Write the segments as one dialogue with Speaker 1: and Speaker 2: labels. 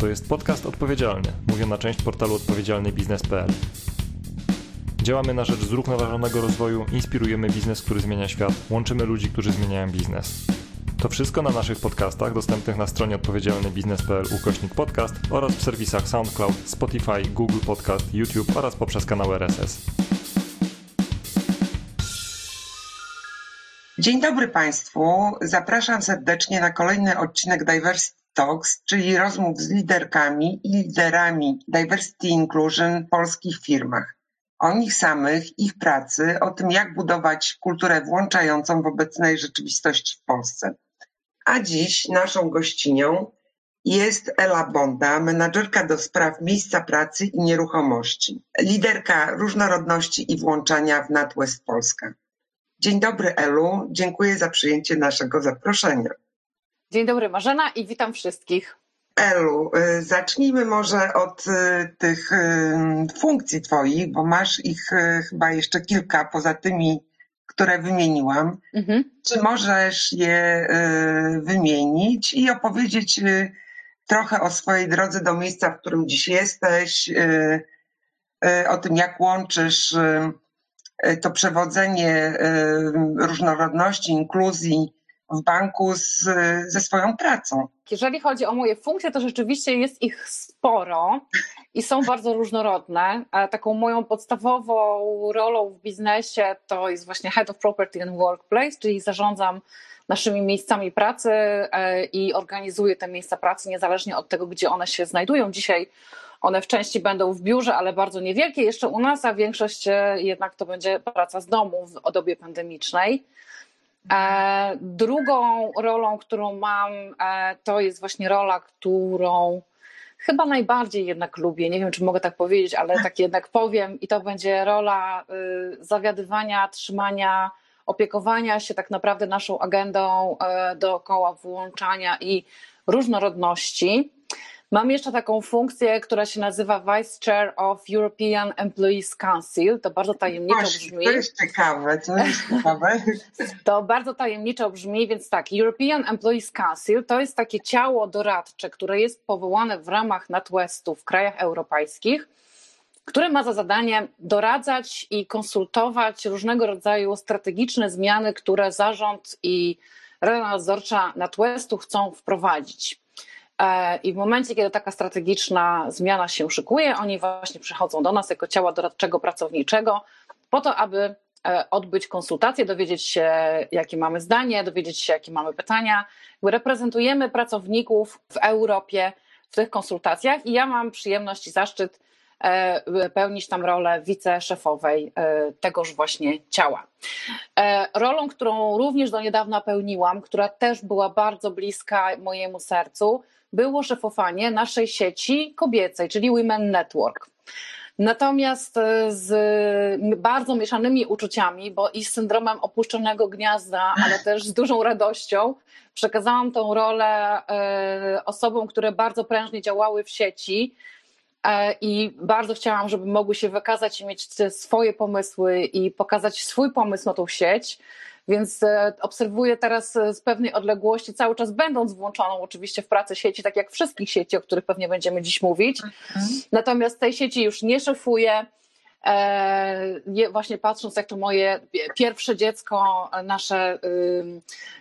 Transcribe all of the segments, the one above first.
Speaker 1: To jest podcast odpowiedzialny, mówię na część portalu odpowiedzialnybiznes.pl. Działamy na rzecz zrównoważonego rozwoju, inspirujemy biznes, który zmienia świat, łączymy ludzi, którzy zmieniają biznes. To wszystko na naszych podcastach dostępnych na stronie odpowiedzialnybiznes.pl ukośnik podcast oraz w serwisach SoundCloud, Spotify, Google Podcast, YouTube oraz poprzez kanał RSS.
Speaker 2: Dzień dobry Państwu. Zapraszam serdecznie na kolejny odcinek Diversity Talks, czyli rozmów z liderkami i liderami Diversity Inclusion w polskich firmach. O nich samych, ich pracy, o tym jak budować kulturę włączającą w obecnej rzeczywistości w Polsce. A dziś naszą gościnią jest Ela Bonda, menadżerka do spraw miejsca pracy i nieruchomości, liderka różnorodności i włączania w NatWest Polska. Dzień dobry Elu, dziękuję za przyjęcie naszego zaproszenia.
Speaker 3: Dzień dobry Marzena i witam wszystkich.
Speaker 2: Elu, y, zacznijmy może od y, tych y, funkcji Twoich, bo masz ich chyba jeszcze kilka poza tymi, które wymieniłam. Mhm. Czy możesz je wymienić i opowiedzieć trochę o swojej drodze do miejsca, w którym dziś jesteś, o tym, jak łączysz to przewodzenie różnorodności, inkluzji w banku z, ze swoją pracą.
Speaker 3: Jeżeli chodzi o moje funkcje, to rzeczywiście jest ich sporo i są bardzo różnorodne. Taką moją podstawową rolą w biznesie to jest właśnie Head of Property and Workplace, czyli zarządzam naszymi miejscami pracy e, i organizuję te miejsca pracy niezależnie od tego, gdzie one się znajdują. Dzisiaj one w części będą w biurze, ale bardzo niewielkie jeszcze u nas, a większość e, jednak to będzie praca z domu w dobie pandemicznej. E, drugą rolą, którą mam, e, to jest właśnie rola, którą chyba najbardziej jednak lubię. Nie wiem, czy mogę tak powiedzieć, ale tak jednak powiem, i to będzie rola y, zawiadywania, trzymania, opiekowania się tak naprawdę naszą agendą e, dookoła włączania i różnorodności. Mam jeszcze taką funkcję, która się nazywa Vice Chair of European Employees Council. To bardzo tajemniczo brzmi.
Speaker 2: To jest ciekawe, to jest ciekawe.
Speaker 3: To bardzo tajemniczo brzmi, więc tak, European Employees Council to jest takie ciało doradcze, które jest powołane w ramach NatWestu w krajach europejskich, które ma za zadanie doradzać i konsultować różnego rodzaju strategiczne zmiany, które zarząd i Rada Nadzorcza NatWestu chcą wprowadzić. E, I w momencie, kiedy taka strategiczna zmiana się szykuje, oni właśnie przychodzą do nas jako ciała doradczego pracowniczego, po to, aby e, odbyć konsultacje, dowiedzieć się, jakie mamy zdanie, dowiedzieć się, jakie mamy pytania. Reprezentujemy pracowników w Europie w tych konsultacjach i ja mam przyjemność i zaszczyt e, pełnić tam rolę wiceszefowej tegoż właśnie ciała. Rolą, którą również do niedawna pełniłam, która też była bardzo bliska mojemu sercu, było szefowanie naszej sieci kobiecej, czyli Women Network. Natomiast e, z bardzo mieszanymi uczuciami, bo i z syndromem opuszczonego gniazda, ale też z dużą radością, przekazałam tą rolę e, osobom, które bardzo prężnie działały w sieci e, i bardzo chciałam, żeby mogły się wykazać i mieć swoje pomysły i pokazać swój pomysł na tą sieć. Więc e, obserwuję teraz e, z pewnej odległości, cały czas będąc włączoną oczywiście w pracę sieci, tak jak wszystkich sieci, o których pewnie będziemy dziś mówić. Mhm. Natomiast tej sieci już nie szefuję. E, właśnie patrząc, jak to moje pierwsze dziecko, nasze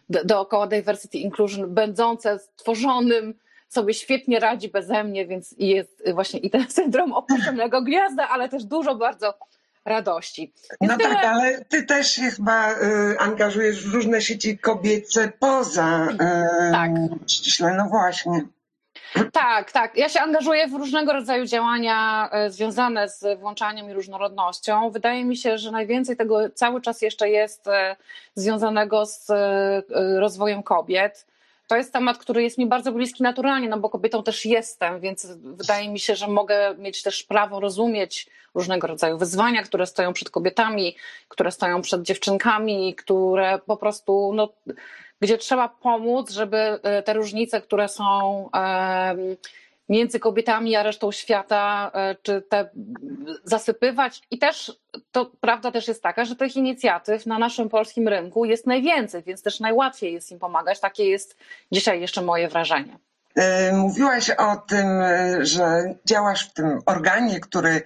Speaker 3: dookoła diversity inclusion, będące stworzonym, sobie świetnie radzi beze mnie, więc jest właśnie i ten syndrom opuszczonego gwiazda, ale też dużo bardzo radości.
Speaker 2: no tyle... tak, ale ty też się chyba y, angażujesz w różne sieci kobiece poza y, tak. ściśle, no właśnie.
Speaker 3: Tak, tak. Ja się angażuję w różnego rodzaju działania y, związane z włączaniem i różnorodnością. Wydaje mi się, że najwięcej tego cały czas jeszcze jest y, związanego z y, rozwojem kobiet to jest temat, który jest mi bardzo bliski naturalnie, no bo kobietą też jestem, więc wydaje mi się, że mogę mieć też prawo rozumieć różnego rodzaju wyzwania, które stoją przed kobietami, które stoją przed dziewczynkami, które po prostu, no, gdzie trzeba pomóc, żeby e, te różnice, które są między kobietami a resztą świata, e, czy te zasypywać. I też to prawda też jest taka, że tych inicjatyw na naszym polskim rynku jest najwięcej, więc też najłatwiej jest im pomagać. Takie jest dzisiaj jeszcze moje wrażenie.
Speaker 2: Mówiłaś o tym, że działasz w tym organie, który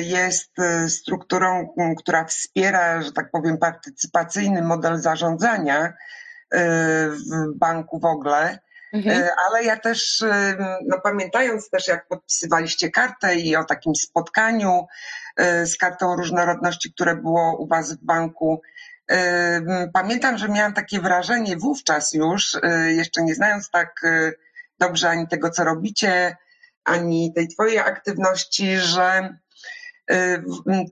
Speaker 2: jest strukturą, która wspiera, że tak powiem, partycypacyjny model zarządzania w banku w ogóle. Mhm. Ale ja też, no pamiętając też, jak podpisywaliście kartę i o takim spotkaniu z kartą różnorodności, które było u Was w banku, pamiętam, że miałam takie wrażenie wówczas już, jeszcze nie znając tak dobrze ani tego, co robicie, ani tej Twojej aktywności, że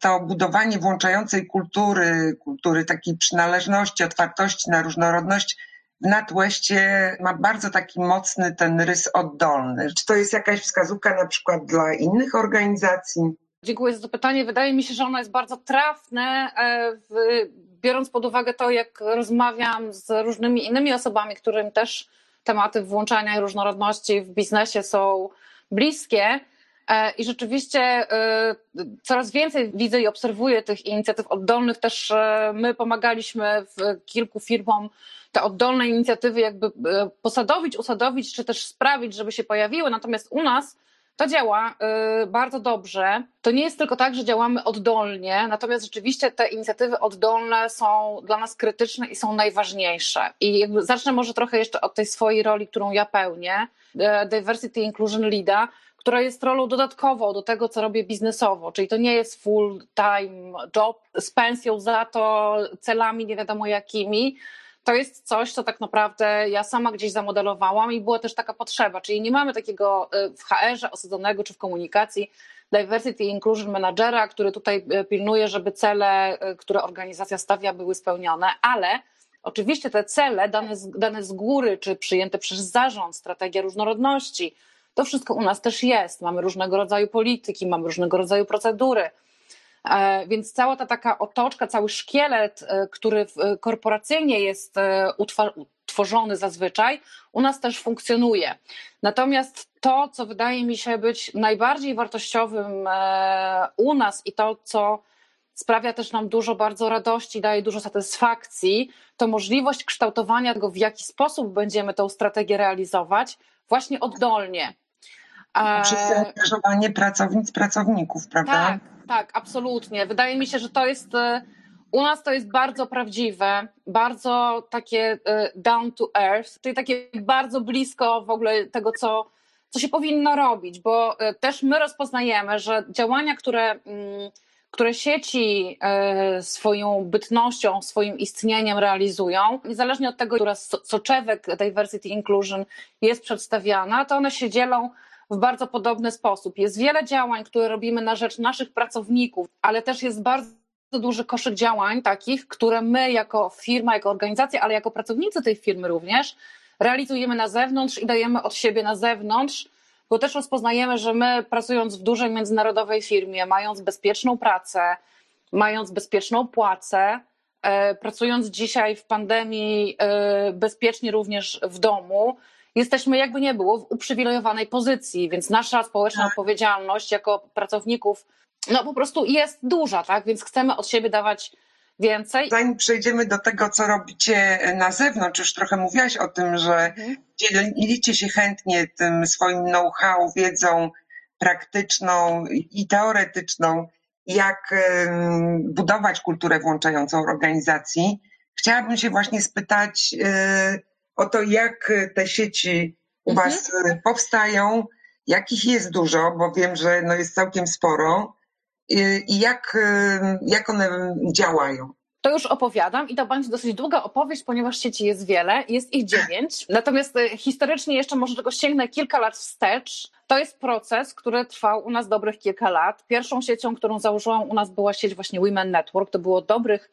Speaker 2: to budowanie włączającej kultury, kultury takiej przynależności, otwartości na różnorodność w Natłeście ma bardzo taki mocny ten rys oddolny. Czy to jest jakaś wskazówka na przykład dla innych organizacji?
Speaker 3: Dziękuję za to pytanie. Wydaje mi się, że ono jest bardzo trafne, e, biorąc pod uwagę to, jak rozmawiam z różnymi innymi osobami, którym też tematy włączania i różnorodności w biznesie są bliskie. E, I rzeczywiście e, coraz więcej widzę i obserwuję tych inicjatyw oddolnych. Też my pomagaliśmy w kilku firmom te oddolne inicjatywy jakby posadowić, usadowić, czy też sprawić, żeby się pojawiły. Natomiast u nas to działa y, bardzo dobrze. To nie jest tylko tak, że działamy oddolnie, natomiast rzeczywiście te inicjatywy oddolne są dla nas krytyczne i są najważniejsze. I jakby zacznę może trochę jeszcze od tej swojej roli, którą ja pełnię, e, Diversity Inclusion Leada, która jest rolą dodatkową do tego, co robię biznesowo, czyli to nie jest full-time job z pensją za to, celami nie wiadomo jakimi, to jest coś, co tak naprawdę ja sama gdzieś zamodelowałam i była też taka potrzeba, czyli nie mamy takiego y, w HR-ze osadzonego czy w komunikacji diversity inclusion managera, który tutaj y, pilnuje, żeby cele, y, które organizacja stawia, były spełnione, ale oczywiście te cele dane z, dane z góry, czy przyjęte przez zarząd, strategia różnorodności, to wszystko u nas też jest. Mamy różnego rodzaju polityki, mamy różnego rodzaju procedury więc cała ta taka otoczka, cały szkielet, e, który korporacyjnie jest e, utworzony zazwyczaj, u nas też funkcjonuje. Natomiast to, co wydaje mi się być najbardziej wartościowym u nas i to, co sprawia też nam dużo bardzo radości, daje dużo satysfakcji, to możliwość kształtowania tego, w jaki sposób będziemy tę strategię realizować, właśnie oddolnie.
Speaker 2: Przez zaangażowanie pracownic, pracowników, prawda?
Speaker 3: Tak, tak, absolutnie. Wydaje mi się, że to jest. E, u nas to jest bardzo prawdziwe, bardzo takie e, down to earth, czyli takie bardzo blisko w ogóle tego, co, co się powinno robić, bo e, też my rozpoznajemy, że działania, które, mm, które sieci swoją bytnością, swoim istnieniem realizują, niezależnie od tego, która soczewek diversity inclusion jest przedstawiana, to one się dzielą w bardzo podobny sposób. Jest wiele działań, które robimy na rzecz naszych pracowników, ale też jest bardzo duży koszyk działań takich, które my jako firma, jako organizacja, ale jako pracownicy tej firmy również realizujemy na zewnątrz i dajemy od siebie na zewnątrz, bo też rozpoznajemy, że my pracując w dużej międzynarodowej firmie, mając bezpieczną pracę, mając bezpieczną płacę, e, pracując dzisiaj w pandemii e, bezpiecznie również w domu, jesteśmy jakby nie było w uprzywilejowanej pozycji, więc nasza społeczna tak. odpowiedzialność jako pracowników no po prostu jest duża, tak? Więc chcemy od siebie dawać więcej.
Speaker 2: Zanim przejdziemy do tego, co robicie na zewnątrz, już trochę mówiłaś o tym, że mhm. dzielicie się chętnie tym swoim know-how, wiedzą praktyczną i teoretyczną, jak budować kulturę włączającą organizacji. Chciałabym się właśnie spytać, y, o to, jak te sieci u mhm. Was e, powstają, jakich jest dużo, bo wiem, że no jest całkiem sporo i jak, jak one działają.
Speaker 3: To już opowiadam i to będzie dosyć długa opowieść, ponieważ sieci jest wiele, jest ich dziewięć. Natomiast e, historycznie jeszcze może tego sięgnę kilka lat wstecz. To jest proces, który trwał u nas dobrych kilka lat. Pierwszą siecią, którą założyłam u nas była sieć właśnie Women Network. To było dobrych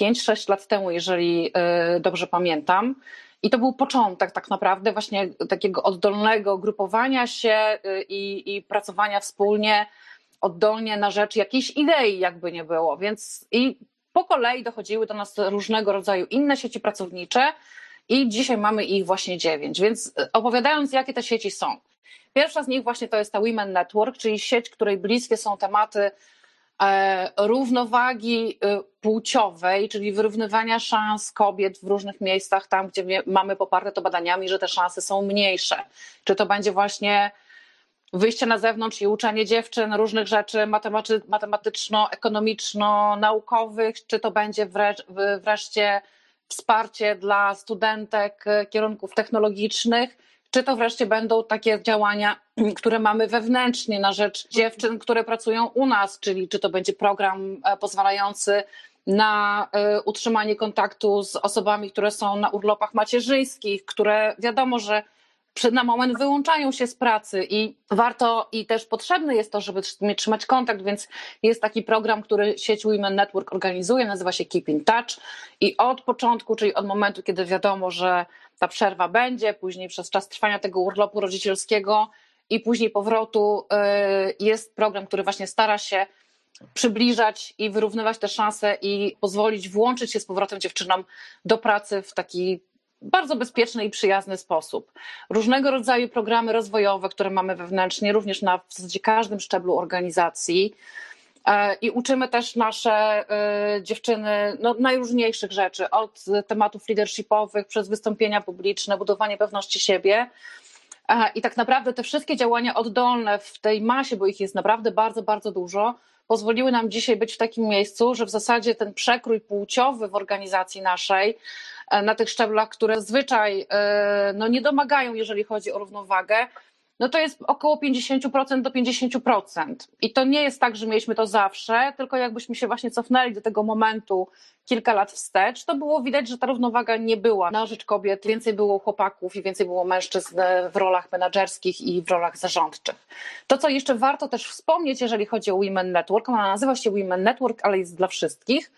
Speaker 3: 5-6 lat temu, jeżeli dobrze pamiętam. I to był początek tak naprawdę właśnie takiego oddolnego grupowania się y, i, i pracowania wspólnie, oddolnie na rzecz jakiejś idei, jakby nie było. Więc i po kolei dochodziły do nas różnego rodzaju inne sieci pracownicze i dzisiaj mamy ich właśnie dziewięć. Więc y, opowiadając, jakie te sieci są. Pierwsza z nich właśnie to jest ta Women Network, czyli sieć, której bliskie są tematy równowagi płciowej, czyli wyrównywania szans kobiet w różnych miejscach, tam gdzie mamy poparte to badaniami, że te szanse są mniejsze. Czy to będzie właśnie wyjście na zewnątrz i uczenie dziewczyn różnych rzeczy matematyczno-ekonomiczno-naukowych, czy to będzie wreszcie wsparcie dla studentek kierunków technologicznych, czy to wreszcie będą takie działania, które mamy wewnętrznie na rzecz dziewczyn, które pracują u nas, czyli czy to będzie program e, pozwalający na e, utrzymanie kontaktu z osobami, które są na urlopach macierzyńskich, które wiadomo, że na moment wyłączają się z pracy i warto i też potrzebne jest to, żeby trzymać kontakt, więc jest taki program, który sieć Women Network organizuje, nazywa się Keep in Touch i od początku, czyli od momentu, kiedy wiadomo, że ta przerwa będzie, później przez czas trwania tego urlopu rodzicielskiego i później powrotu y, jest program, który właśnie stara się przybliżać i wyrównywać te szanse i pozwolić włączyć się z powrotem dziewczynom do pracy w taki bardzo bezpieczny i przyjazny sposób. Różnego rodzaju programy rozwojowe, które mamy wewnętrznie, również na w zasadzie każdym szczeblu organizacji. E, I uczymy też nasze e, dziewczyny no, najróżniejszych rzeczy, od tematów leadershipowych, przez wystąpienia publiczne, budowanie pewności siebie. E, I tak naprawdę te wszystkie działania oddolne w tej masie, bo ich jest naprawdę bardzo, bardzo dużo, pozwoliły nam dzisiaj być w takim miejscu, że w zasadzie ten przekrój płciowy w organizacji naszej, na tych szczeblach, które zazwyczaj e, no, nie domagają, jeżeli chodzi o równowagę, no to jest około 50% do 50%. I to nie jest tak, że mieliśmy to zawsze, tylko jakbyśmy się właśnie cofnęli do tego momentu kilka lat wstecz, to było widać, że ta równowaga nie była na rzecz kobiet. Więcej było chłopaków i więcej było mężczyzn w rolach menedżerskich i w rolach zarządczych. To, co jeszcze warto też wspomnieć, jeżeli chodzi o Women Network, ona nazywa się Women Network, ale jest dla wszystkich.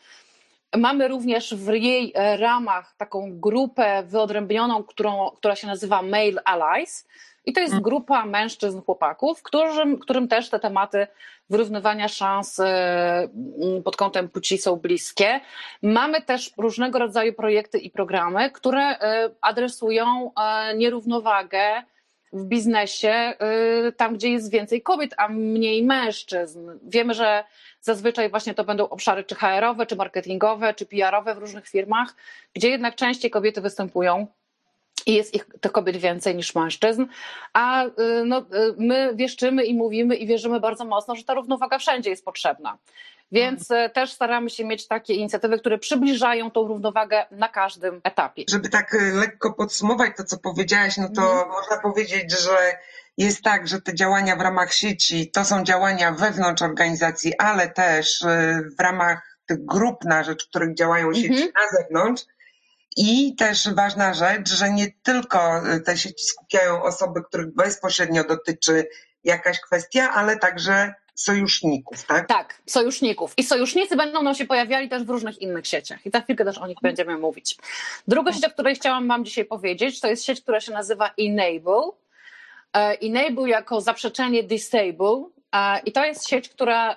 Speaker 3: Mamy również w jej ramach taką grupę wyodrębnioną, którą, która się nazywa Male Allies i to jest mm. grupa mężczyzn, chłopaków, którym, którym też te tematy wyrównywania szans e, pod kątem płci są bliskie. Mamy też różnego rodzaju projekty i programy, które e, adresują e, nierównowagę w biznesie, tam gdzie jest więcej kobiet, a mniej mężczyzn. Wiemy, że zazwyczaj właśnie to będą obszary czy HR-owe, czy marketingowe, czy PR-owe w różnych firmach, gdzie jednak częściej kobiety występują i jest ich tych kobiet więcej niż mężczyzn, a y, no, y, my wieszczymy i mówimy i wierzymy bardzo mocno, że ta równowaga wszędzie jest potrzebna. Więc mhm. też staramy się mieć takie inicjatywy, które przybliżają tą równowagę na każdym etapie.
Speaker 2: Żeby tak lekko podsumować to, co powiedziałaś, no to mhm. można powiedzieć, że jest tak, że te działania w ramach sieci to są działania wewnątrz organizacji, ale też w ramach tych grup na rzecz których działają sieci mhm. na zewnątrz. I też ważna rzecz, że nie tylko te sieci skupiają osoby, których bezpośrednio dotyczy jakaś kwestia, ale także sojuszników, tak?
Speaker 3: Tak, sojuszników. I sojusznicy będą nam się pojawiali też w różnych innych sieciach. I za chwilkę też o nich będziemy mówić. Druga sieć, o której chciałam Wam dzisiaj powiedzieć, to jest sieć, która się nazywa Enable. E, Enable jako zaprzeczenie disable, i to jest sieć, która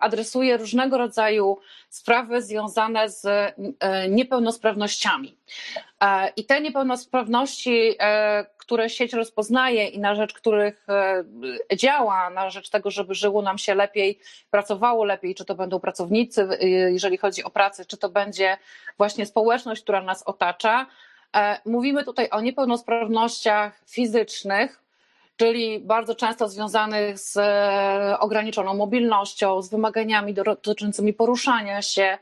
Speaker 3: adresuje różnego rodzaju sprawy związane z e, niepełnosprawnościami. E, I te niepełnosprawności, e, które sieć rozpoznaje i na rzecz których działa, na rzecz tego, żeby żyło nam się lepiej, pracowało lepiej, czy to będą pracownicy, jeżeli chodzi o pracę, czy to będzie właśnie społeczność, która nas otacza. Mówimy tutaj o niepełnosprawnościach fizycznych, czyli bardzo często związanych z e, ograniczoną mobilnością, z wymaganiami dotyczącymi poruszania się,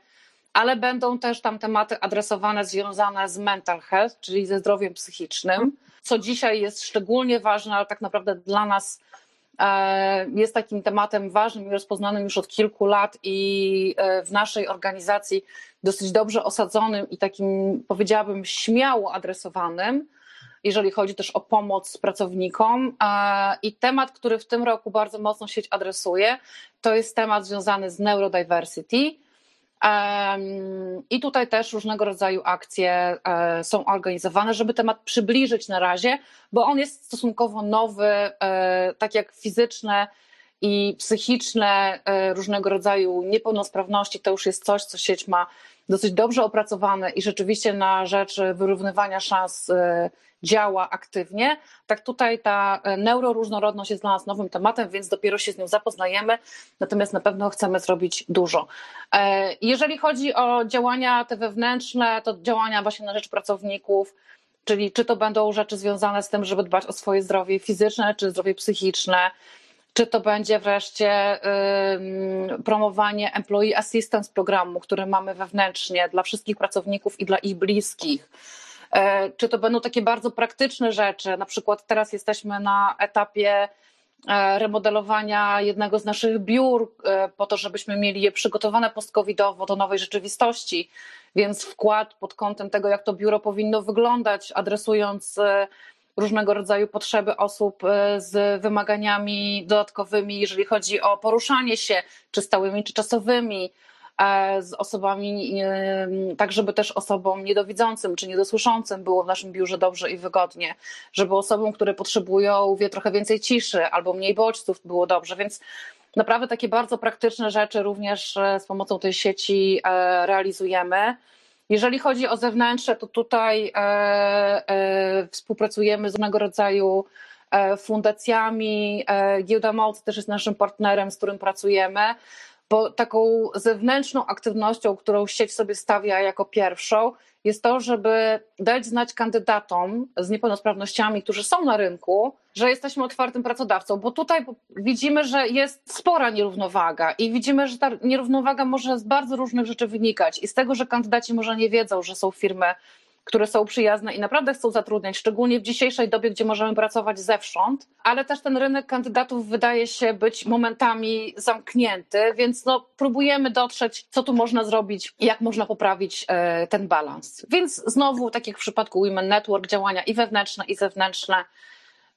Speaker 3: ale będą też tam tematy adresowane związane z mental health, czyli ze zdrowiem psychicznym, co dzisiaj jest szczególnie ważne, ale tak naprawdę dla nas e, jest takim tematem ważnym i rozpoznanym już od kilku lat i e, w naszej organizacji dosyć dobrze osadzonym i takim powiedziałabym śmiało adresowanym jeżeli chodzi też o pomoc pracownikom. I temat, który w tym roku bardzo mocno sieć adresuje, to jest temat związany z neurodiversity. I tutaj też różnego rodzaju akcje e, są organizowane, żeby temat przybliżyć na razie, bo on jest stosunkowo nowy, e, tak jak fizyczne i psychiczne e, różnego rodzaju niepełnosprawności, to już jest coś, co sieć ma dosyć dobrze opracowany i rzeczywiście na rzecz wyrównywania szans działa aktywnie. Tak tutaj ta neuroróżnorodność jest dla nas nowym tematem, więc dopiero się z nią zapoznajemy, natomiast na pewno chcemy zrobić dużo. Jeżeli chodzi o działania te wewnętrzne, to działania właśnie na rzecz pracowników, Czyli czy to będą rzeczy związane z tym, żeby dbać o swoje zdrowie fizyczne, czy zdrowie psychiczne, czy to będzie wreszcie promowanie Employee Assistance programu, który mamy wewnętrznie dla wszystkich pracowników i dla ich bliskich. E, czy to będą takie bardzo praktyczne rzeczy, na przykład teraz jesteśmy na etapie e, remodelowania jednego z naszych biur e, po to, żebyśmy mieli je przygotowane post-covidowo do nowej rzeczywistości. Więc wkład pod kątem tego, jak to biuro powinno wyglądać, adresując różnego rodzaju potrzeby osób e, z wymaganiami dodatkowymi, jeżeli chodzi o poruszanie się, czy stałymi, czy czasowymi, e, z osobami, tak żeby też osobom niedowidzącym czy niedosłyszącym było w naszym biurze dobrze i wygodnie, żeby osobom, które potrzebują wie trochę więcej ciszy albo mniej bodźców było dobrze, więc Naprawdę takie bardzo praktyczne rzeczy również e, z pomocą tej sieci e, realizujemy. Jeżeli chodzi o zewnętrzne, to tutaj e, współpracujemy z różnego rodzaju fundacjami. Giełda Mocy też jest naszym partnerem, z którym pracujemy bo taką zewnętrzną aktywnością, którą sieć sobie stawia jako pierwszą, jest to, żeby dać znać kandydatom z niepełnosprawnościami, którzy są na rynku, że jesteśmy otwartym pracodawcą, bo tutaj widzimy, że jest spora nierównowaga i widzimy, że ta nierównowaga może z bardzo różnych rzeczy wynikać i z tego, że kandydaci może nie wiedzą, że są firmy które są przyjazne i naprawdę chcą zatrudniać, szczególnie w dzisiejszej dobie, gdzie możemy pracować zewsząd, ale też ten rynek kandydatów wydaje się być momentami zamknięty, więc no, próbujemy dotrzeć, co tu można zrobić jak można poprawić e, ten balans. Więc znowu, tak jak w przypadku Women Network, działania i wewnętrzne, i zewnętrzne,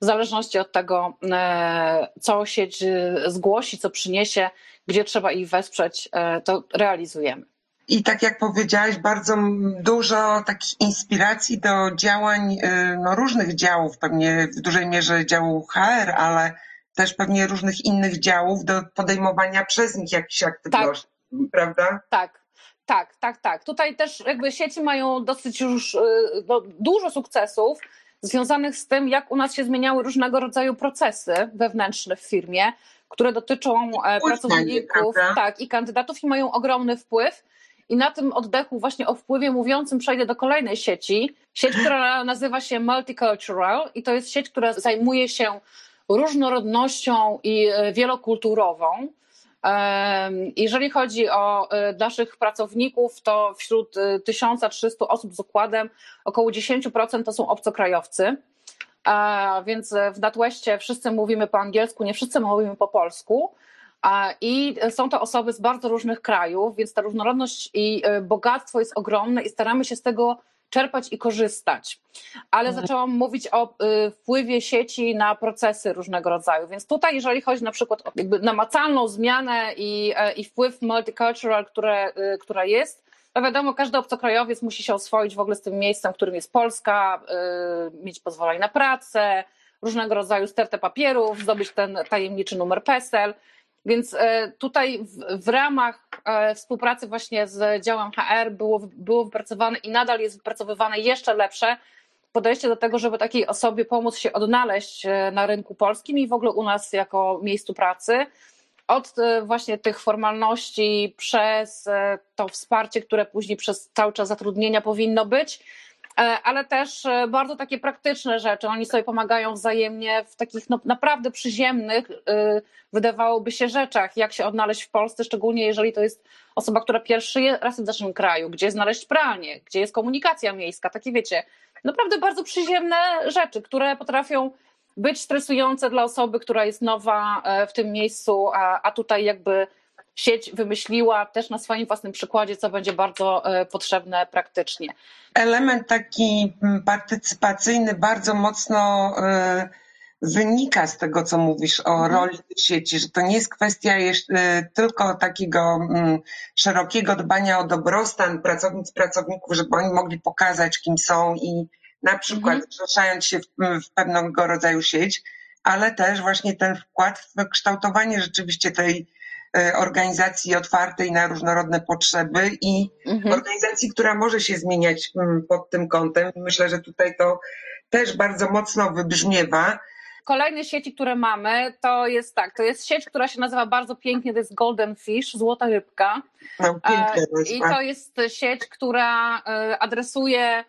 Speaker 3: w zależności od tego, e, co sieć e, zgłosi, co przyniesie, gdzie trzeba ich wesprzeć, to realizujemy.
Speaker 2: I tak jak powiedziałaś, bardzo dużo takich inspiracji do działań y, no, różnych działów, pewnie w dużej mierze działu HR, ale też pewnie różnych innych działów do podejmowania przez nich jakichś aktywności, tak. prawda?
Speaker 3: Tak. Tak, tak, tak. Tutaj też jakby sieci mają dosyć już y, no, dużo sukcesów związanych z tym, jak u nas się zmieniały różnego rodzaju procesy wewnętrzne w firmie, które dotyczą e, pracowników tak, i kandydatów i mają ogromny wpływ. I na tym oddechu, właśnie o wpływie mówiącym, przejdę do kolejnej sieci. Sieć, która nazywa się Multicultural i to jest sieć, która zajmuje się różnorodnością i e, wielokulturową. Jeżeli chodzi o e, naszych pracowników, to wśród 1300 e, osób z układem około 10% to są obcokrajowcy. Więc w NatWestie wszyscy mówimy po angielsku, nie wszyscy mówimy po polsku. I są to osoby z bardzo różnych krajów, więc ta różnorodność i e, bogactwo jest ogromne i staramy się z tego czerpać i korzystać. Ale mhm. zaczęłam mówić o e, wpływie sieci na procesy różnego rodzaju. Więc tutaj, jeżeli chodzi na przykład o jakby namacalną zmianę i, e, i wpływ multicultural, które, która jest, to wiadomo, każdy obcokrajowiec musi się oswoić w ogóle z tym miejscem, którym jest Polska, mieć pozwolenie na pracę, różnego rodzaju stertę papierów, zdobyć ten tajemniczy numer PESEL. Więc e, tutaj w, w, ramach e, współpracy właśnie z działem HR było, było wypracowane i nadal jest wypracowywane jeszcze lepsze podejście do tego, żeby takiej osobie pomóc się odnaleźć e, na rynku polskim i w ogóle u nas jako miejscu pracy. Od właśnie tych formalności przez to wsparcie, które później przez cały czas zatrudnienia powinno być, ale też e, bardzo takie praktyczne rzeczy. Oni sobie pomagają wzajemnie w takich no, naprawdę przyziemnych, e, wydawałoby się, rzeczach, jak się odnaleźć w Polsce, szczególnie jeżeli to jest osoba, która pierwszy raz jest w naszym kraju, gdzie znaleźć pralnię, gdzie jest komunikacja miejska, takie wiecie, naprawdę bardzo przyziemne rzeczy, które potrafią być stresujące dla osoby, która jest nowa w tym miejscu, a, a tutaj jakby sieć wymyśliła też na swoim własnym przykładzie, co będzie bardzo e, potrzebne praktycznie.
Speaker 2: Element taki mm, partycypacyjny bardzo mocno e, wynika z tego, co mówisz o mhm. roli sieci, że to nie jest kwestia jeszcze tylko takiego mm, szerokiego dbania o dobrostan pracownic, pracowników, żeby oni mogli pokazać, kim są i na przykład mhm. zrzeszając się w, w pewnego rodzaju sieć, ale też właśnie ten wkład w kształtowanie rzeczywiście tej organizacji otwartej na różnorodne potrzeby i mhm. organizacji, która może się zmieniać mm, pod tym kątem. Myślę, że tutaj to też bardzo mocno wybrzmiewa.
Speaker 3: Kolejne sieci, które mamy, to jest tak, to jest sieć, która się nazywa bardzo pięknie, to jest Golden Fish, złota rybka.
Speaker 2: No, piękne,
Speaker 3: I to jest sieć, która adresuje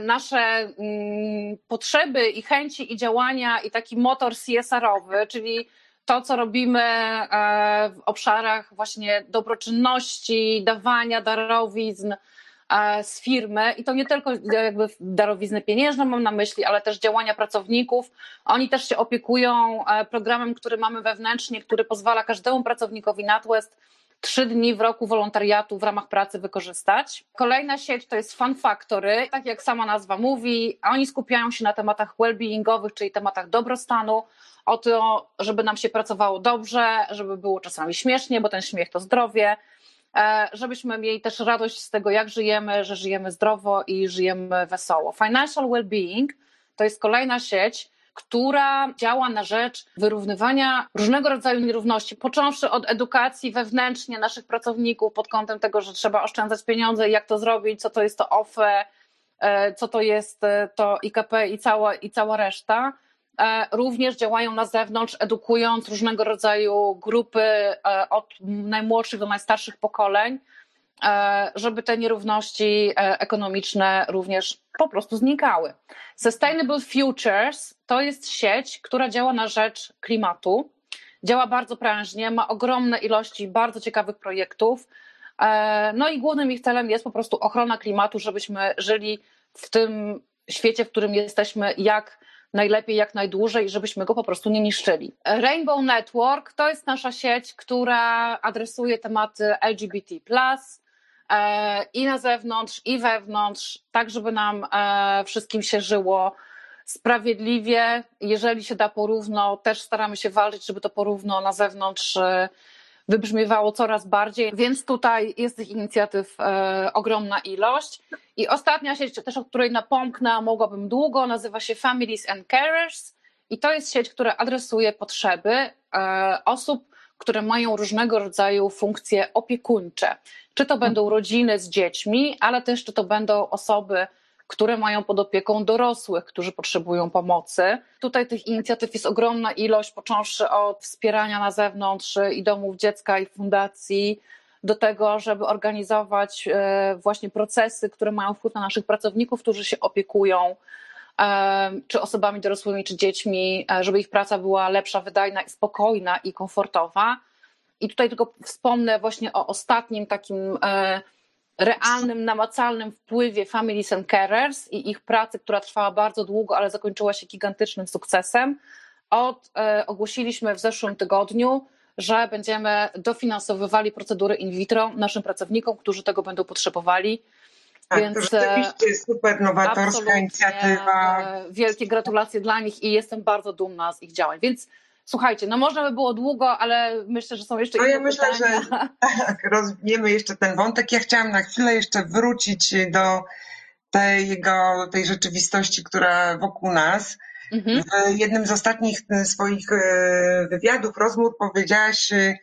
Speaker 3: nasze mm, potrzeby i chęci i działania i taki motor CSR-owy, czyli to, co robimy e, w obszarach właśnie dobroczynności, dawania darowizn e, z firmy i to nie tylko jakby darowizny pieniężne mam na myśli, ale też działania pracowników. Oni też się opiekują e, programem, który mamy wewnętrznie, który pozwala każdemu pracownikowi NatWest trzy dni w roku wolontariatu w ramach pracy wykorzystać. Kolejna sieć to jest Fun Factory, tak jak sama nazwa mówi, oni skupiają się na tematach well-beingowych, czyli tematach dobrostanu, o to, żeby nam się pracowało dobrze, żeby było czasami śmiesznie, bo ten śmiech to zdrowie, e, żebyśmy mieli też radość z tego, jak żyjemy, że żyjemy zdrowo i żyjemy wesoło. Financial Wellbeing to jest kolejna sieć, która działa na rzecz wyrównywania różnego rodzaju nierówności, począwszy od edukacji wewnętrznie naszych pracowników pod kątem tego, że trzeba oszczędzać pieniądze jak to zrobić, co to jest to OFE, e, co to jest e, to IKP i cała, i cała reszta. E, również działają na zewnątrz, edukując różnego rodzaju grupy od najmłodszych do najstarszych pokoleń, żeby te nierówności ekonomiczne również po prostu znikały. Sustainable Futures to jest sieć, która działa na rzecz klimatu. Działa bardzo prężnie, ma ogromne ilości bardzo ciekawych projektów. E, no i głównym ich celem jest po prostu ochrona klimatu, żebyśmy żyli w tym świecie, w którym jesteśmy, jak najlepiej, jak najdłużej, żebyśmy go po prostu nie niszczyli. Rainbow Network to jest nasza sieć, która adresuje tematy LGBT, E, i na zewnątrz, i wewnątrz, tak żeby nam e, wszystkim się żyło sprawiedliwie. Jeżeli się da porówno, też staramy się walczyć, żeby to porówno na zewnątrz e, wybrzmiewało coraz bardziej, więc tutaj jest tych inicjatyw e, ogromna ilość. I ostatnia sieć, też o której napomknę, mogłabym długo, nazywa się Families and Carers i to jest sieć, która adresuje potrzeby e, osób, które mają różnego rodzaju funkcje opiekuńcze. Czy to będą rodziny z dziećmi, ale też czy to będą osoby, które mają pod opieką dorosłych, którzy potrzebują pomocy. Tutaj tych inicjatyw jest ogromna ilość, począwszy od wspierania na zewnątrz i domów dziecka i fundacji, do tego, żeby organizować e, właśnie procesy, które mają wpływ na naszych pracowników, którzy się opiekują czy osobami dorosłymi, czy dziećmi, e, żeby ich praca była lepsza, wydajna, spokojna i komfortowa. I tutaj tylko wspomnę właśnie o ostatnim takim e, realnym, namacalnym wpływie Families and Carers i ich pracy, która trwała bardzo długo, ale zakończyła się gigantycznym sukcesem. Od, e, ogłosiliśmy w zeszłym tygodniu, że będziemy dofinansowywali procedury in vitro naszym pracownikom, którzy tego będą potrzebowali.
Speaker 2: Tak, Więc, to rzeczywiście super nowatorska inicjatywa.
Speaker 3: E, wielkie gratulacje dla nich i jestem bardzo dumna z ich działań. Więc słuchajcie, no można by było długo, ale myślę, że są jeszcze
Speaker 2: no
Speaker 3: inne
Speaker 2: ja myślę, pytania. że tak, rozwiniemy jeszcze ten wątek. Ja chciałam na chwilę jeszcze wrócić do tego, tej rzeczywistości, która wokół nas. Mhm. W jednym z ostatnich swoich e, wywiadów, rozmów powiedziałaś, e,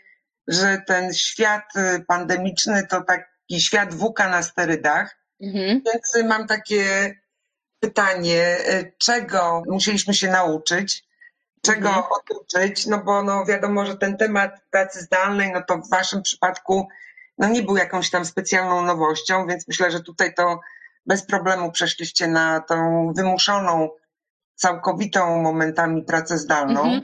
Speaker 2: że ten świat pandemiczny to taki świat WK na sterydach. Mhm. Więc mam takie pytanie, e, czego musieliśmy się nauczyć, czego mhm. oduczyć, no bo no wiadomo, że ten temat pracy zdalnej, no to w waszym przypadku no nie był jakąś tam specjalną nowością, więc myślę, że tutaj to bez problemu przeszliście na tą wymuszoną, całkowitą momentami pracę zdalną. Mhm.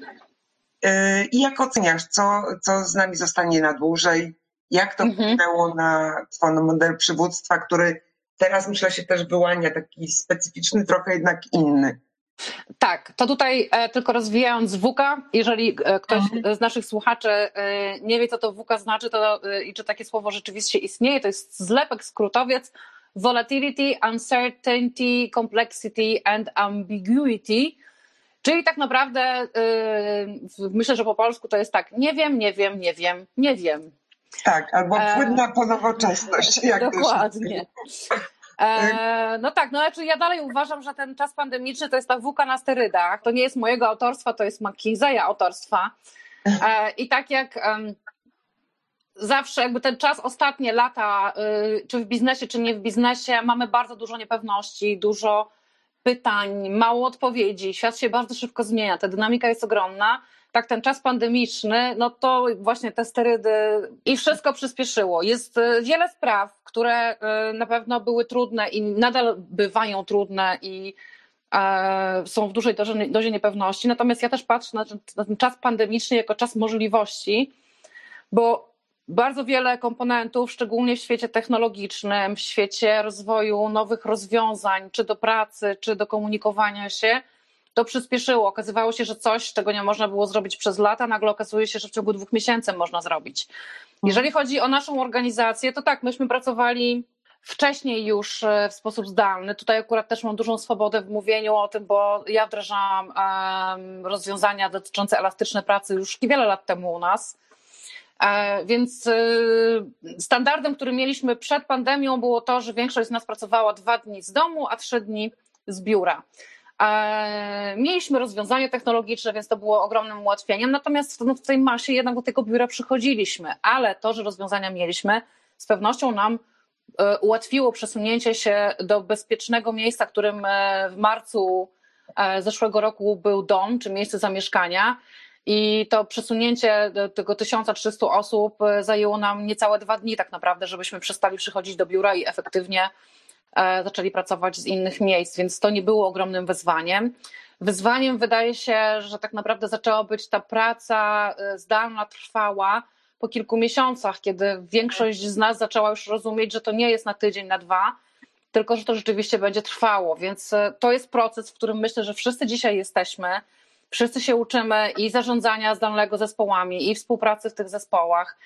Speaker 2: E, I jak oceniasz, co, co z nami zostanie na dłużej? Jak to mhm. wpłynęło na twój model przywództwa, który teraz myślę się też wyłania taki specyficzny, trochę jednak inny.
Speaker 3: Tak, to tutaj e, tylko rozwijając WUKA, jeżeli e, ktoś mhm. z naszych słuchaczy e, nie wie, co to WUKA znaczy to, i czy takie słowo rzeczywiście istnieje, to jest zlepek, skrótowiec Volatility, Uncertainty, Complexity and Ambiguity. Czyli tak naprawdę myślę, że po polsku to jest tak, nie wiem, nie wiem, nie wiem, nie wiem.
Speaker 2: Tak, albo płynna e... po nowoczesność.
Speaker 3: Jak Dokładnie. E, no tak, no znaczy ja dalej uważam, że ten czas pandemiczny to jest ta włóka na sterydach. To nie jest mojego autorstwa, to jest McKinsey'a autorstwa. E, I tak jak zawsze jakby ten czas, ostatnie lata, y, czy w biznesie, czy nie w biznesie, mamy bardzo dużo niepewności, dużo pytań, mało odpowiedzi. Świat się bardzo szybko zmienia, ta dynamika jest ogromna. Tak, ten czas pandemiczny, no to właśnie te sterydy i wszystko przyspieszyło. Jest y, wiele spraw, które y, na pewno były trudne i nadal bywają trudne i e, są w dużej dozie niepewności. Natomiast ja też patrzę na ten, na ten czas pandemiczny jako czas możliwości, bo bardzo wiele komponentów, szczególnie w świecie technologicznym, w świecie rozwoju nowych rozwiązań, czy do pracy, czy do komunikowania się, to przyspieszyło. Okazywało się, że coś, czego nie można było zrobić przez lata, nagle okazuje się, że w ciągu dwóch miesięcy można zrobić. Jeżeli chodzi o naszą organizację, to tak, myśmy pracowali wcześniej już e, w sposób zdalny. Tutaj akurat też mam dużą swobodę w mówieniu o tym, bo ja wdrażałam rozwiązania dotyczące elastycznej pracy już wiele lat temu u nas. E, więc e, standardem, który mieliśmy przed pandemią, było to, że większość z nas pracowała dwa dni z domu, a trzy dni z biura. E, mieliśmy rozwiązania technologiczne, więc to było ogromnym ułatwieniem, natomiast w tej masie jednak do tego biura przychodziliśmy, ale to, że rozwiązania mieliśmy, z pewnością nam ułatwiło przesunięcie się do bezpiecznego miejsca, którym w marcu zeszłego roku był dom, czy miejsce zamieszkania. I to przesunięcie tego 1300 osób e, zajęło nam niecałe dwa dni, tak naprawdę, żebyśmy przestali przychodzić do biura i efektywnie e, zaczęli pracować z innych miejsc, więc to nie było ogromnym wyzwaniem. Wyzwaniem wydaje się, że tak naprawdę zaczęła być ta praca e, zdalna, trwała po kilku miesiącach, kiedy większość z nas zaczęła już rozumieć, że to nie jest na tydzień, na dwa, tylko że to rzeczywiście będzie trwało. Więc to jest proces, w którym myślę, że wszyscy dzisiaj jesteśmy. Wszyscy się uczymy i zarządzania zdalnego zespołami, i współpracy w tych zespołach,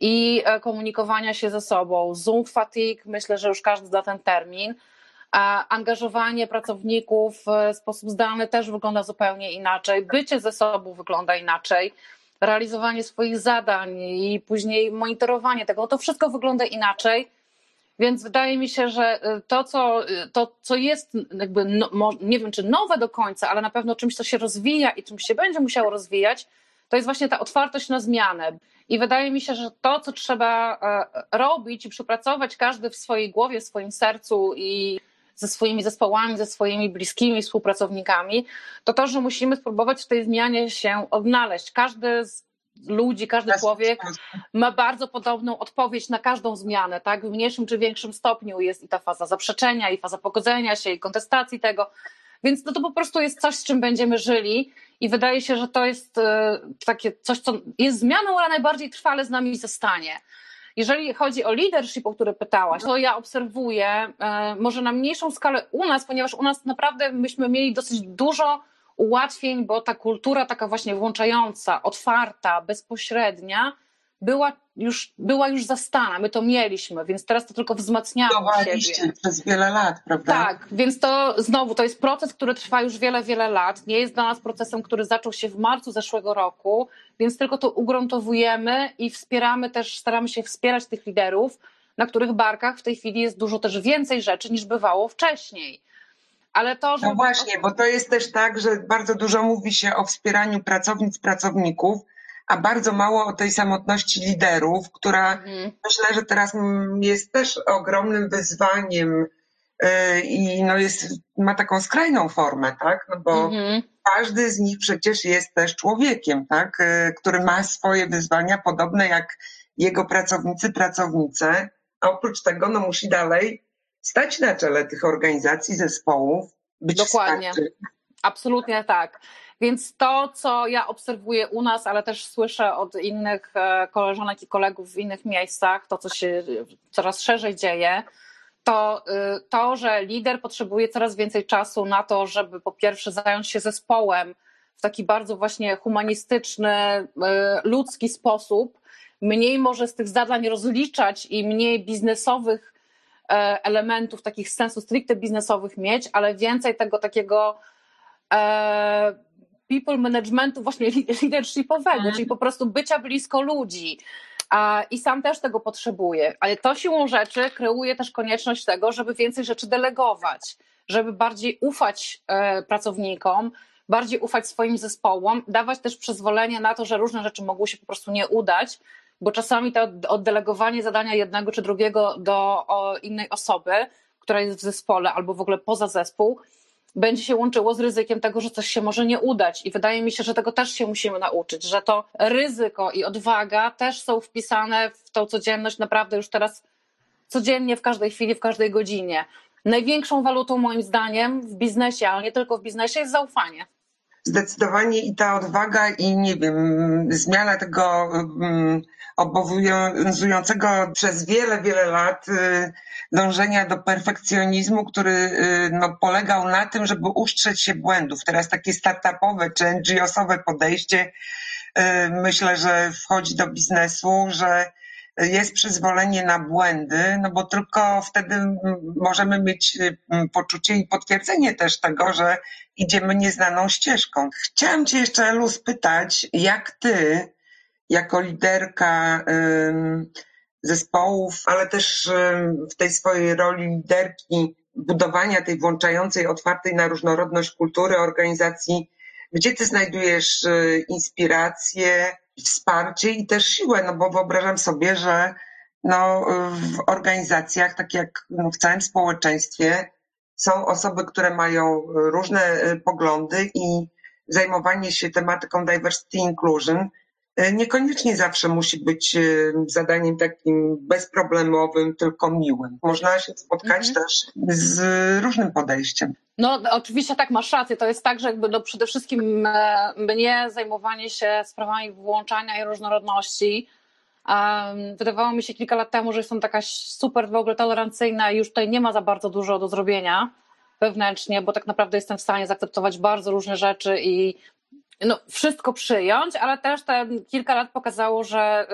Speaker 3: i e, komunikowania się ze sobą. Zoom fatigue, myślę, że już każdy zna ten termin. Angażowanie pracowników w sposób zdalny też wygląda zupełnie inaczej. Bycie ze sobą wygląda inaczej. Realizowanie swoich zadań i później monitorowanie tego, to wszystko wygląda inaczej więc wydaje mi się, że y, to, co, to, co jest jakby, no, nie wiem czy nowe do końca, ale na pewno czymś, co się rozwija i czymś się będzie musiało rozwijać, to jest właśnie ta otwartość na zmianę. I wydaje mi się, że to, co trzeba e, robić i przepracować każdy w swojej głowie, w swoim sercu i ze swoimi zespołami, ze swoimi bliskimi współpracownikami, to to, że musimy spróbować w tej zmianie się odnaleźć. Każdy z ludzi, każdy człowiek ma bardzo podobną odpowiedź na każdą zmianę, tak? W mniejszym czy większym stopniu jest i ta faza zaprzeczenia, i faza pogodzenia się, i kontestacji tego. Więc to, to po prostu jest coś, z czym będziemy żyli i wydaje się, że to jest e, takie coś, co jest zmianą, ale najbardziej trwale z nami zostanie. Jeżeli chodzi o leadership, o który pytałaś, to ja obserwuję, e, może na mniejszą skalę u nas, ponieważ u nas naprawdę myśmy mieli dosyć dużo ułatwień, bo ta kultura taka właśnie włączająca, otwarta, bezpośrednia była już, była już zastana. My to mieliśmy, więc teraz to tylko wzmacniamy siebie.
Speaker 2: przez wiele lat, prawda?
Speaker 3: Tak, więc to znowu to jest proces, który trwa już wiele, wiele lat. Nie jest dla nas procesem, który zaczął się w marcu zeszłego roku, więc tylko to ugruntowujemy i wspieramy też, staramy się wspierać tych liderów, na których barkach w tej chwili jest dużo też więcej rzeczy niż bywało wcześniej. Ale to,
Speaker 2: że... No właśnie, bo to jest też tak, że bardzo dużo mówi się o wspieraniu pracownic, pracowników, a bardzo mało o tej samotności liderów, która mhm. myślę, że teraz jest też ogromnym wyzwaniem y, i no jest, ma taką skrajną formę, tak? No bo mhm. każdy z nich przecież jest też człowiekiem, tak? Y, który ma swoje wyzwania, podobne jak jego pracownicy, pracownice. A oprócz tego no musi dalej stać na czele tych organizacji, zespołów, być
Speaker 3: Dokładnie. Absolutnie tak. Więc to, co ja obserwuję u nas, ale też słyszę od innych e, koleżanek i kolegów w innych miejscach, to, co się coraz szerzej dzieje, to y, to, że lider potrzebuje coraz więcej czasu na to, żeby po pierwsze zająć się zespołem w taki bardzo właśnie humanistyczny, y, ludzki sposób, mniej może z tych zadań rozliczać i mniej biznesowych E, elementów takich sensu stricte biznesowych mieć, ale więcej tego takiego e, people managementu właśnie leadershipowego, mhm. czyli po prostu bycia blisko ludzi. I sam też tego potrzebuję, ale to siłą rzeczy kreuje też konieczność tego, żeby więcej rzeczy delegować, żeby bardziej ufać e, pracownikom, bardziej ufać swoim zespołom, dawać też przyzwolenie na to, że różne rzeczy mogły się po prostu nie udać, bo czasami to oddelegowanie zadania jednego czy drugiego do innej osoby, która jest w zespole albo w ogóle poza zespół, będzie się łączyło z ryzykiem tego, że coś się może nie udać. I wydaje mi się, że tego też się musimy nauczyć, że to ryzyko i odwaga też są wpisane w tą codzienność naprawdę już teraz codziennie, w każdej chwili, w każdej godzinie. Największą walutą moim zdaniem w biznesie, ale nie tylko w biznesie, jest zaufanie.
Speaker 2: Zdecydowanie i ta odwaga i nie wiem, zmiana tego um, obowiązującego przez wiele, wiele lat y, dążenia do perfekcjonizmu, który y, no, polegał na tym, żeby ustrzec się błędów. Teraz takie startupowe czy NGO-sowe podejście y, myślę, że wchodzi do biznesu, że jest przyzwolenie na błędy, no bo tylko wtedy możemy mieć poczucie i potwierdzenie też tego, że idziemy nieznaną ścieżką. Chciałam Cię jeszcze, Elu, spytać, jak Ty jako liderka zespołów, ale też w tej swojej roli liderki budowania tej włączającej, otwartej na różnorodność kultury organizacji, gdzie ty znajdujesz y, inspirację, wsparcie i też siłę, no bo wyobrażam sobie, że no, w organizacjach, tak jak no, w całym społeczeństwie, są osoby, które mają różne y, poglądy i zajmowanie się tematyką diversity inclusion E, niekoniecznie zawsze musi być e, zadaniem takim bezproblemowym, tylko miłym. Można się spotkać mhm. też z różnym podejściem.
Speaker 3: No, oczywiście tak, masz rację. To jest tak, że jakby no przede wszystkim e, mnie zajmowanie się sprawami włączania i różnorodności wydawało mi się kilka lat temu, że jestem taka super w ogóle tolerancyjna i już tutaj nie ma za bardzo dużo do zrobienia wewnętrznie, bo tak naprawdę jestem w stanie zaakceptować bardzo różne rzeczy i no, wszystko przyjąć, ale też te kilka lat pokazało, że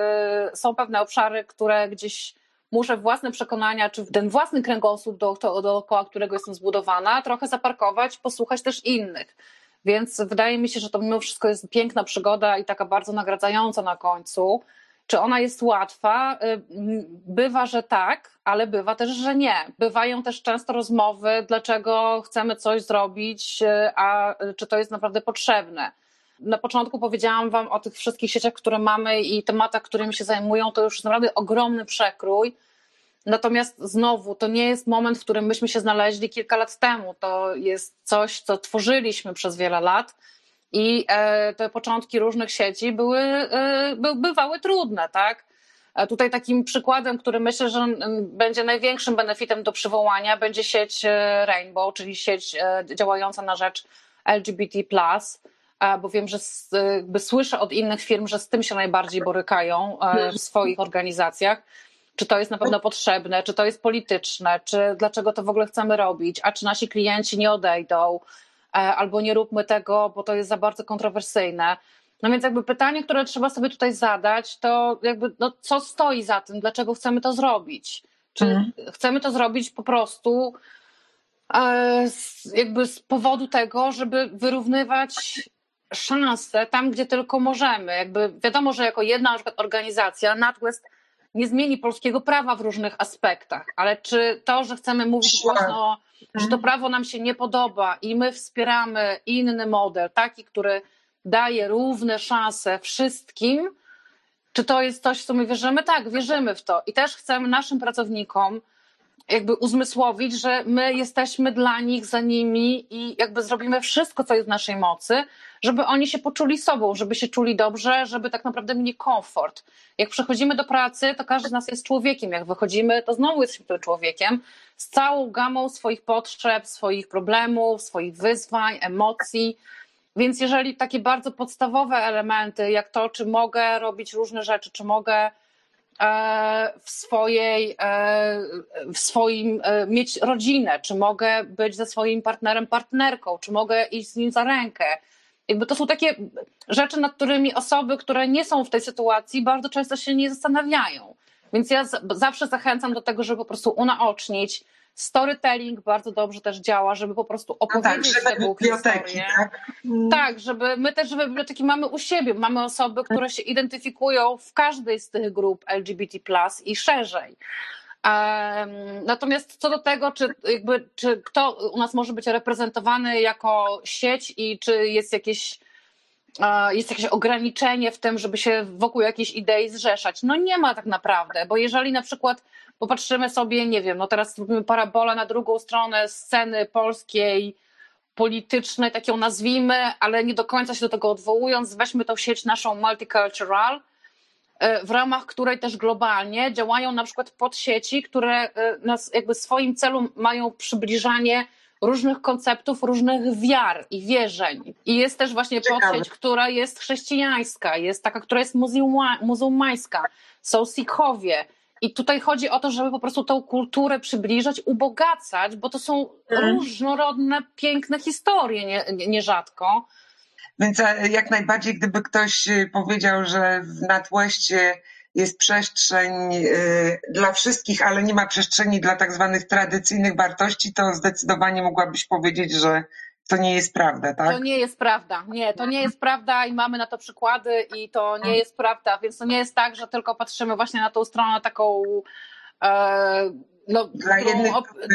Speaker 3: y, są pewne obszary, które gdzieś muszę własne przekonania, czy ten własny kręgosłup, do, dookoła którego jestem zbudowana, trochę zaparkować, posłuchać też innych. Więc wydaje mi się, że to mimo wszystko jest piękna przygoda i taka bardzo nagradzająca na końcu. Czy ona jest łatwa? Y, bywa, że tak, ale bywa też, że nie. Bywają też często rozmowy, dlaczego chcemy coś zrobić, y, a czy to jest naprawdę potrzebne. Na początku powiedziałam Wam o tych wszystkich sieciach, które mamy i tematach, którymi się zajmują. To już naprawdę ogromny przekrój. Natomiast znowu, to nie jest moment, w którym myśmy się znaleźli kilka lat temu. To jest coś, co tworzyliśmy przez wiele lat i e, te początki różnych sieci były, e, by, bywały trudne, tak? E, tutaj takim przykładem, który myślę, że będzie największym benefitem do przywołania, będzie sieć Rainbow, czyli sieć działająca na rzecz LGBT bo wiem, że jakby słyszę od innych firm, że z tym się najbardziej borykają w swoich organizacjach. Czy to jest na pewno potrzebne, czy to jest polityczne, czy dlaczego to w ogóle chcemy robić, a czy nasi klienci nie odejdą, albo nie róbmy tego, bo to jest za bardzo kontrowersyjne. No więc jakby pytanie, które trzeba sobie tutaj zadać, to jakby no, co stoi za tym, dlaczego chcemy to zrobić? Czy mhm. chcemy to zrobić po prostu e, jakby z powodu tego, żeby wyrównywać szanse tam, gdzie tylko możemy. Jakby wiadomo, że jako jedna na organizacja NatWest nie zmieni polskiego prawa w różnych aspektach, ale czy to, że chcemy mówić głośno, że to prawo nam się nie podoba i my wspieramy inny model, taki, który daje równe szanse wszystkim, czy to jest coś, w co my wierzymy? Tak, wierzymy w to. I też chcemy naszym pracownikom jakby uzmysłowić, że my jesteśmy dla nich, za nimi i jakby zrobimy wszystko, co jest w naszej mocy, żeby oni się poczuli sobą, żeby się czuli dobrze, żeby tak naprawdę mieli komfort. Jak przechodzimy do pracy, to każdy z nas jest człowiekiem. Jak wychodzimy, to znowu jesteśmy tym człowiekiem z całą gamą swoich potrzeb, swoich problemów, swoich wyzwań, emocji. Więc jeżeli takie bardzo podstawowe elementy, jak to, czy mogę robić różne rzeczy, czy mogę w swojej, e, w swoim, e, mieć rodzinę, czy mogę być ze swoim partnerem, partnerką, czy mogę iść z nim za rękę. Jakby to są takie rzeczy, nad którymi osoby, które nie są w tej sytuacji, bardzo często się nie zastanawiają. Więc ja zawsze zachęcam do tego, żeby po prostu unaocznić, storytelling bardzo dobrze też działa, żeby po prostu opowiedzieć no tak, te historię. Tak? Mm. tak, żeby my też, żeby biblioteki mamy u siebie, mamy osoby, które się identyfikują w każdej z tych grup LGBT+, i szerzej. Natomiast co do tego, czy, jakby, czy kto u nas może być reprezentowany jako sieć i czy jest jakieś jest jakieś ograniczenie w tym, żeby się wokół jakiejś idei zrzeszać. No nie ma tak naprawdę, bo jeżeli na przykład popatrzymy sobie, nie wiem, no teraz robimy parabolę na drugą stronę sceny polskiej, politycznej, tak ją nazwijmy, ale nie do końca się do tego odwołując, weźmy tą sieć naszą multicultural, e, w ramach której też globalnie działają na przykład podsieci, które e, nas jakby swoim celu mają przybliżanie różnych konceptów, różnych wiar i wierzeń. I jest też właśnie Ciekawe. podsieć, która jest chrześcijańska, jest taka, która jest muzułmańska, są Sikhowie. I tutaj chodzi o to, żeby po prostu tą kulturę przybliżać, ubogacać, bo to są mhm. różnorodne, piękne historie nie, nie, nierzadko.
Speaker 2: Więc e, jak najbardziej, gdyby ktoś e, powiedział, że w Nadłeście jest przestrzeń y, dla wszystkich, ale nie ma przestrzeni dla tak zwanych tradycyjnych wartości, to zdecydowanie mogłabyś powiedzieć, że to nie jest prawda, tak?
Speaker 3: To nie jest prawda. Nie, to nie jest prawda i mamy na to przykłady i to nie jest prawda, więc to nie jest tak, że tylko patrzymy właśnie na tą stronę taką e, no,
Speaker 2: dla, jednych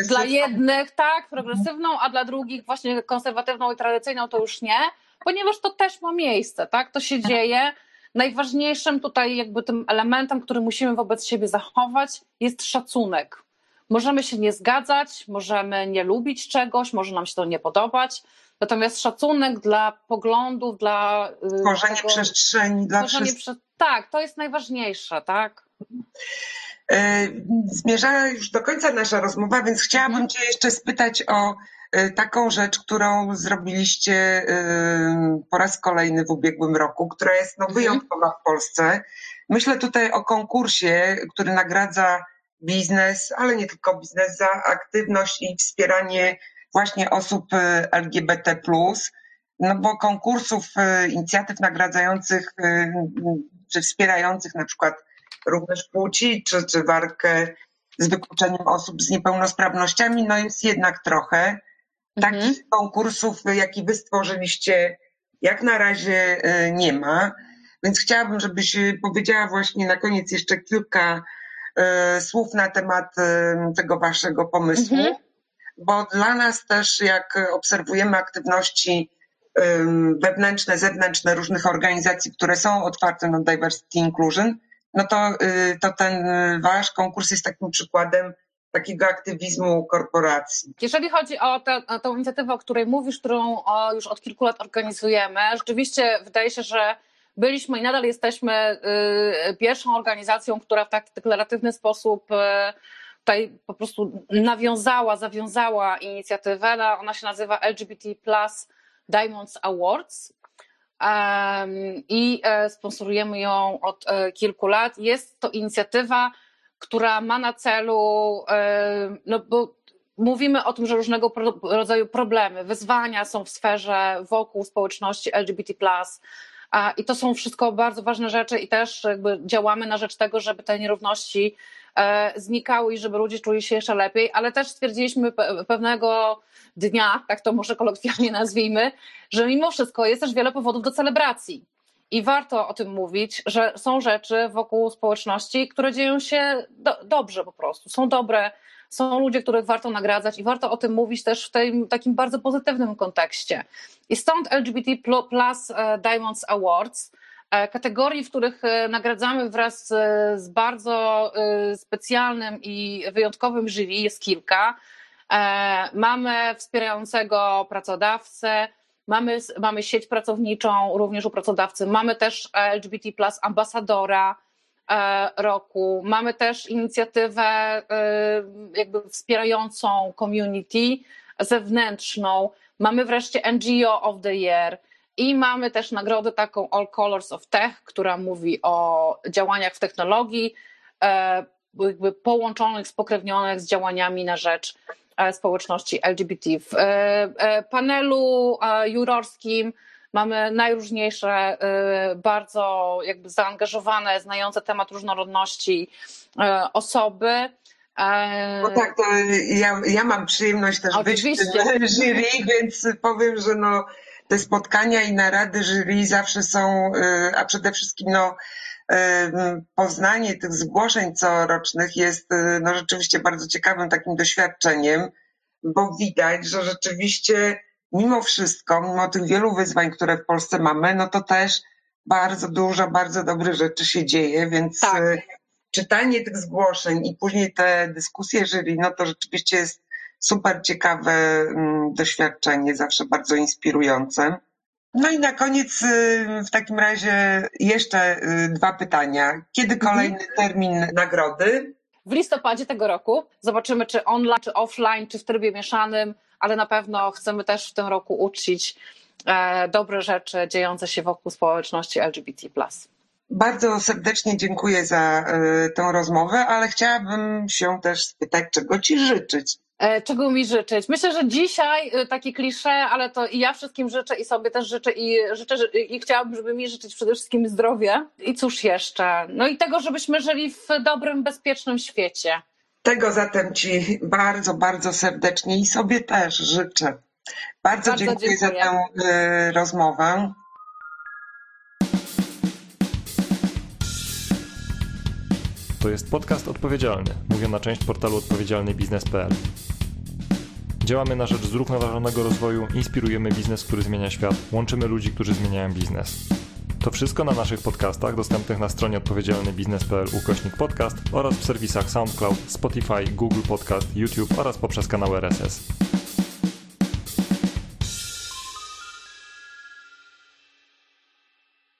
Speaker 3: dla jednych tak, progresywną, a dla drugich właśnie konserwatywną i tradycyjną to już nie, ponieważ to też ma miejsce, tak? To się dzieje Najważniejszym tutaj jakby tym elementem, który musimy wobec siebie zachować, jest szacunek. Możemy się nie zgadzać, możemy nie lubić czegoś, może nam się to nie podobać, natomiast szacunek dla poglądów, dla
Speaker 2: y, tworzenie tego, przestrzeni dla wszystkich.
Speaker 3: Tak, to jest najważniejsze, tak?
Speaker 2: E, zmierza już do końca nasza rozmowa, więc chciałabym mhm. Cię jeszcze spytać o taką rzecz, którą zrobiliście e, po raz kolejny w ubiegłym roku, która jest no, mhm. wyjątkowa w Polsce. Myślę tutaj o konkursie, który nagradza biznes, ale nie tylko biznes, za aktywność i wspieranie właśnie osób e, LGBT. No bo konkursów, inicjatyw nagradzających czy wspierających na przykład również płci, czy, czy walkę z wykluczeniem osób z niepełnosprawnościami, no jest jednak trochę. Takich mhm. konkursów, jaki wy stworzyliście, jak na razie e, nie ma. Więc chciałabym, żebyś powiedziała właśnie na koniec jeszcze kilka e, słów na temat e, tego waszego pomysłu, mhm. bo dla nas też, jak obserwujemy aktywności wewnętrzne, zewnętrzne różnych organizacji, które są otwarte na diversity inclusion, no to, to ten wasz konkurs jest takim przykładem takiego aktywizmu korporacji.
Speaker 3: Jeżeli chodzi o, tę inicjatywę, o której mówisz, którą o, już od kilku lat organizujemy, rzeczywiście wydaje się, że byliśmy i nadal jesteśmy y, pierwszą organizacją, która w tak deklaratywny sposób y, tutaj po prostu nawiązała, zawiązała inicjatywę. No, ona się nazywa LGBT Plus Diamonds Awards i e, sponsorujemy ją od e, kilku lat. Jest to inicjatywa, która ma na celu, e, no bo mówimy o tym, że różnego rodzaju problemy, wyzwania są w sferze wokół społeczności LGBT. I to są wszystko bardzo ważne rzeczy i też jakby działamy na rzecz tego, żeby te nierówności e, znikały i żeby ludzie czuli się jeszcze lepiej, ale też stwierdziliśmy pewnego dnia, tak to może kolokwialnie nazwijmy, że mimo wszystko jest też wiele powodów do celebracji. I warto o tym mówić, że są rzeczy wokół społeczności, które dzieją się do, dobrze po prostu, są dobre, są ludzie, których warto nagradzać i warto o tym mówić też w tym takim bardzo pozytywnym kontekście. I stąd LGBT Plus e, Diamonds Awards, e, kategorii, w których e, nagradzamy wraz z bardzo specjalnym i wyjątkowym jury, jest kilka. Mamy wspierającego pracodawcę, Mamy, mamy sieć pracowniczą również u pracodawcy, mamy też LGBT plus ambasadora e, roku, mamy też inicjatywę e, jakby wspierającą community zewnętrzną, mamy wreszcie NGO of the Year. I mamy też nagrodę taką All Colors of Tech, która mówi o działaniach w technologii, e, jakby połączonych, spokrewnionych z działaniami na rzecz E, społeczności LGBT. W e, e, panelu jurorskim mamy najróżniejsze, bardzo jakby zaangażowane, znające temat różnorodności osoby.
Speaker 2: No tak, to ja, ja mam przyjemność też Oczywiście. być w jury, więc powiem, że no, te spotkania i narady jury zawsze są, a przede wszystkim no, poznanie tych zgłoszeń corocznych jest y, no, rzeczywiście bardzo ciekawym takim doświadczeniem, bo widać, że rzeczywiście mimo wszystko, mimo tych wielu wyzwań, które w Polsce mamy, no to też bardzo dużo, bardzo dobrych rzeczy się dzieje, więc
Speaker 3: Tak.
Speaker 2: y, czytanie tych zgłoszeń i później te dyskusje jury, no to rzeczywiście jest super ciekawe mm, doświadczenie, zawsze bardzo inspirujące. No i na koniec y, w takim razie jeszcze y, dwa pytania. Kiedy kolejny termin nagrody?
Speaker 3: W listopadzie tego roku zobaczymy, czy online, czy offline, czy w trybie mieszanym, ale na pewno chcemy też w tym roku uczcić e, dobre rzeczy dziejące się wokół społeczności LGBT.
Speaker 2: Bardzo serdecznie dziękuję za y, tę rozmowę, ale chciałabym się też spytać, czego Ci życzyć.
Speaker 3: E, Czego mi życzyć? Myślę, że dzisiaj y, takie klisze, ale to i ja wszystkim życzę i sobie też życzę i życzę i chciałabym, żeby mi życzyć przede wszystkim zdrowie. I cóż jeszcze? No i tego, żebyśmy żyli w dobrym, bezpiecznym świecie.
Speaker 2: Tego zatem Ci bardzo, bardzo serdecznie i sobie też życzę. Bardzo,
Speaker 3: Bardzo
Speaker 2: dziękuję, za
Speaker 3: dziękuję.
Speaker 2: tę y, rozmowę.
Speaker 1: To jest podcast odpowiedzialny, mówiona część portalu odpowiedzialnybiznes.pl. Działamy na rzecz zrównoważonego rozwoju, inspirujemy biznes, który zmienia świat, łączymy ludzi, którzy zmieniają biznes. To wszystko na naszych podcastach dostępnych na stronie odpowiedzialnybiznes.pl ukośnik podcast oraz w serwisach SoundCloud, Spotify, Google Podcast, YouTube oraz poprzez kanał RSS.